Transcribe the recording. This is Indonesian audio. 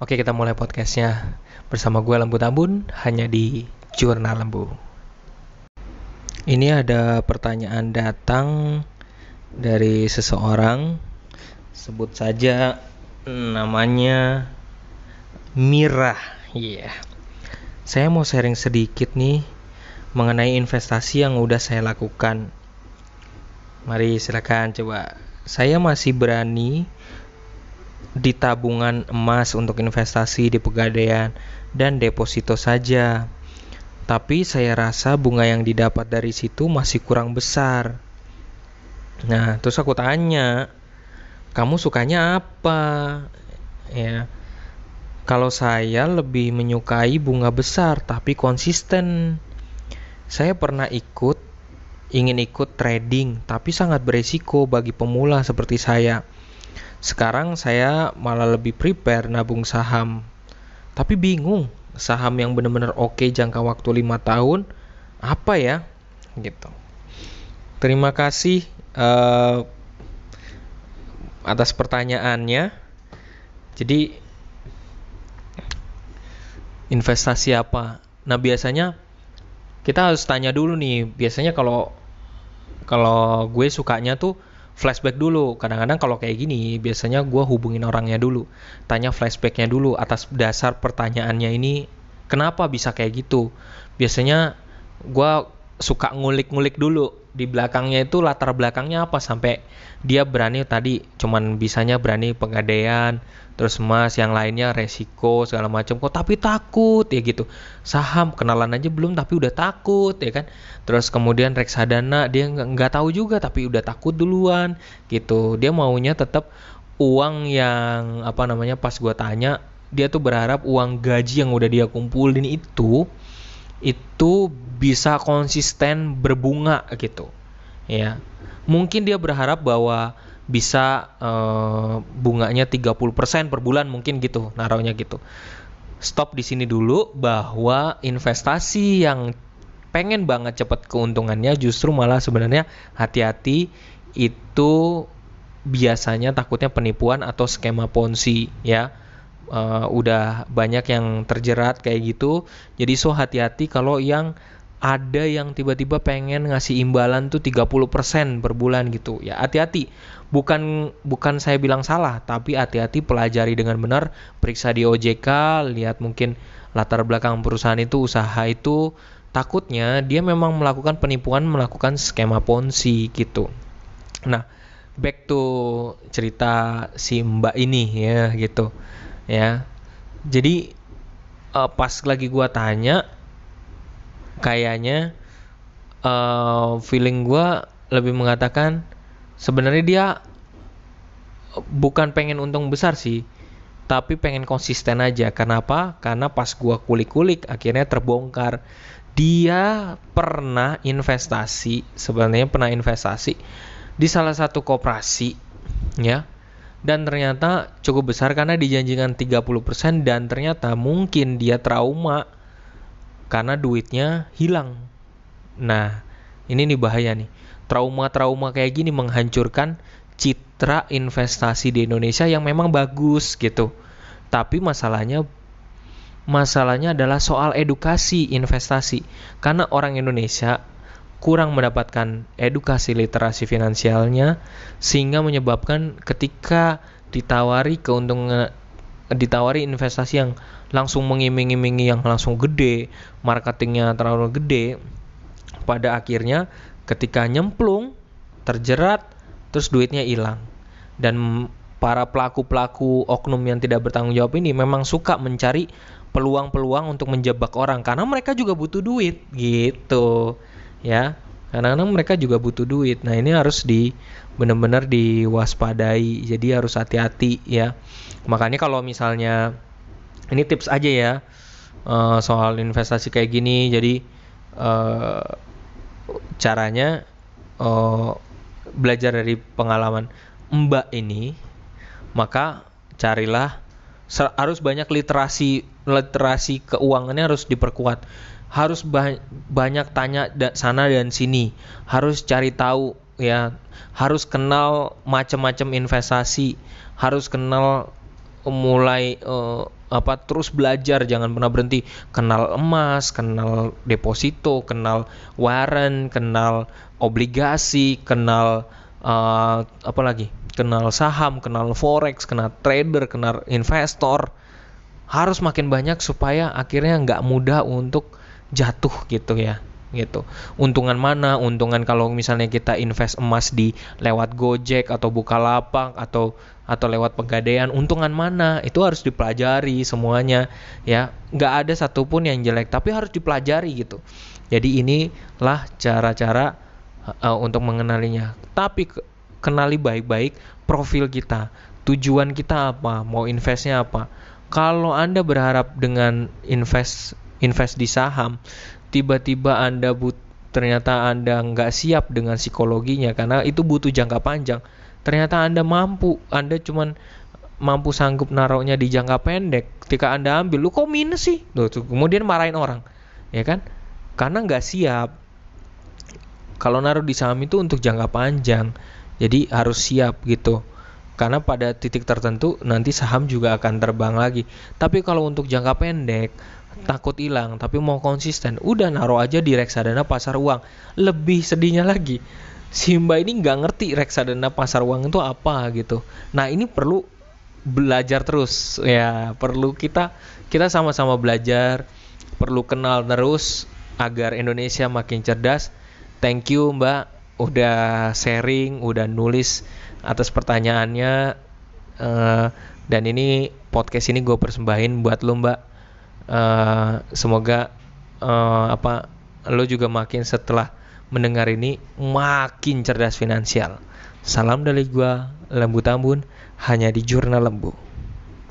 Oke kita mulai podcastnya bersama gue Lembu Tambun hanya di Jurnal Lembu. Ini ada pertanyaan datang dari seseorang, sebut saja namanya Mira. Iya. Yeah. Saya mau sharing sedikit nih mengenai investasi yang udah saya lakukan. Mari silakan coba. Saya masih berani di tabungan emas untuk investasi di pegadaian dan deposito saja. Tapi saya rasa bunga yang didapat dari situ masih kurang besar. Nah, terus aku tanya, kamu sukanya apa? Ya. Kalau saya lebih menyukai bunga besar tapi konsisten. Saya pernah ikut ingin ikut trading tapi sangat beresiko bagi pemula seperti saya sekarang saya malah lebih prepare nabung saham. Tapi bingung, saham yang benar-benar oke jangka waktu 5 tahun apa ya? Gitu. Terima kasih uh, atas pertanyaannya. Jadi investasi apa? Nah, biasanya kita harus tanya dulu nih. Biasanya kalau kalau gue sukanya tuh flashback dulu. Kadang-kadang kalau kayak gini, biasanya gue hubungin orangnya dulu, tanya flashbacknya dulu atas dasar pertanyaannya ini, kenapa bisa kayak gitu? Biasanya gue suka ngulik-ngulik dulu. Di belakangnya itu latar belakangnya apa? Sampai dia berani tadi cuman bisanya berani pegadaian terus emas yang lainnya resiko segala macam. Kok tapi takut ya gitu. Saham kenalan aja belum tapi udah takut ya kan? Terus kemudian reksadana dia nggak tahu juga tapi udah takut duluan gitu. Dia maunya tetap uang yang apa namanya pas gua tanya dia tuh berharap uang gaji yang udah dia kumpulin itu itu bisa konsisten berbunga gitu ya mungkin dia berharap bahwa bisa uh, bunganya 30% per bulan mungkin gitu naruhnya gitu. Stop di sini dulu bahwa investasi yang pengen banget cepat keuntungannya justru malah sebenarnya hati-hati itu biasanya takutnya penipuan atau skema ponzi ya. Uh, udah banyak yang terjerat kayak gitu. Jadi so hati-hati kalau yang ada yang tiba-tiba pengen ngasih imbalan tuh 30% per bulan gitu. Ya hati-hati. Bukan bukan saya bilang salah, tapi hati-hati pelajari dengan benar, periksa di OJK, lihat mungkin latar belakang perusahaan itu usaha itu takutnya dia memang melakukan penipuan, melakukan skema ponzi gitu. Nah, back to cerita si Mbak ini ya gitu. Ya. Jadi uh, pas lagi gua tanya kayaknya uh, feeling gue lebih mengatakan sebenarnya dia bukan pengen untung besar sih tapi pengen konsisten aja. Kenapa? Karena pas gue kulik-kulik akhirnya terbongkar. Dia pernah investasi sebenarnya pernah investasi di salah satu koperasi ya dan ternyata cukup besar karena dijanjikan 30% dan ternyata mungkin dia trauma karena duitnya hilang. Nah, ini nih bahaya nih. Trauma-trauma kayak gini menghancurkan citra investasi di Indonesia yang memang bagus gitu. Tapi masalahnya masalahnya adalah soal edukasi investasi. Karena orang Indonesia kurang mendapatkan edukasi literasi finansialnya sehingga menyebabkan ketika ditawari keuntungan ditawari investasi yang langsung mengiming-imingi yang langsung gede, marketingnya terlalu gede, pada akhirnya ketika nyemplung, terjerat, terus duitnya hilang. Dan para pelaku-pelaku oknum yang tidak bertanggung jawab ini memang suka mencari peluang-peluang untuk menjebak orang karena mereka juga butuh duit gitu ya karena mereka juga butuh duit. Nah ini harus di benar-benar diwaspadai. Jadi harus hati-hati ya. Makanya kalau misalnya ini tips aja ya uh, soal investasi kayak gini. Jadi uh, caranya uh, belajar dari pengalaman Mbak ini maka carilah harus banyak literasi literasi keuangannya harus diperkuat harus ba banyak tanya da sana dan sini. Harus cari tahu ya. Harus kenal macam-macam investasi. Harus kenal mulai uh, apa terus belajar. Jangan pernah berhenti. Kenal emas kenal deposito kenal warren kenal obligasi kenal uh, apa lagi? Kenal saham kenal forex kenal trader kenal investor. Harus makin banyak supaya akhirnya nggak mudah untuk jatuh gitu ya gitu. Untungan mana? Untungan kalau misalnya kita invest emas di lewat Gojek atau Bukalapak atau atau lewat pegadaian, untungan mana? Itu harus dipelajari semuanya ya. Nggak ada satupun yang jelek, tapi harus dipelajari gitu. Jadi inilah cara-cara uh, untuk mengenalinya. Tapi kenali baik-baik profil kita, tujuan kita apa, mau investnya apa. Kalau Anda berharap dengan invest invest di saham, tiba-tiba Anda but ternyata Anda nggak siap dengan psikologinya karena itu butuh jangka panjang. Ternyata Anda mampu, Anda cuman mampu sanggup naruhnya di jangka pendek. Ketika Anda ambil, lu kok minus sih? Tuh, tuh, kemudian marahin orang, ya kan? Karena nggak siap. Kalau naruh di saham itu untuk jangka panjang, jadi harus siap gitu. Karena pada titik tertentu nanti saham juga akan terbang lagi. Tapi kalau untuk jangka pendek, takut hilang tapi mau konsisten. Udah naruh aja di reksadana pasar uang. Lebih sedihnya lagi si mbak ini nggak ngerti reksadana pasar uang itu apa gitu. Nah ini perlu belajar terus. Ya perlu kita kita sama-sama belajar perlu kenal terus agar Indonesia makin cerdas. Thank you mbak udah sharing udah nulis atas pertanyaannya. Uh, dan ini podcast ini gue persembahin buat lo mbak uh, semoga uh, apa lo juga makin setelah mendengar ini makin cerdas finansial. Salam dari gua Lembu Tambun hanya di Jurnal Lembu.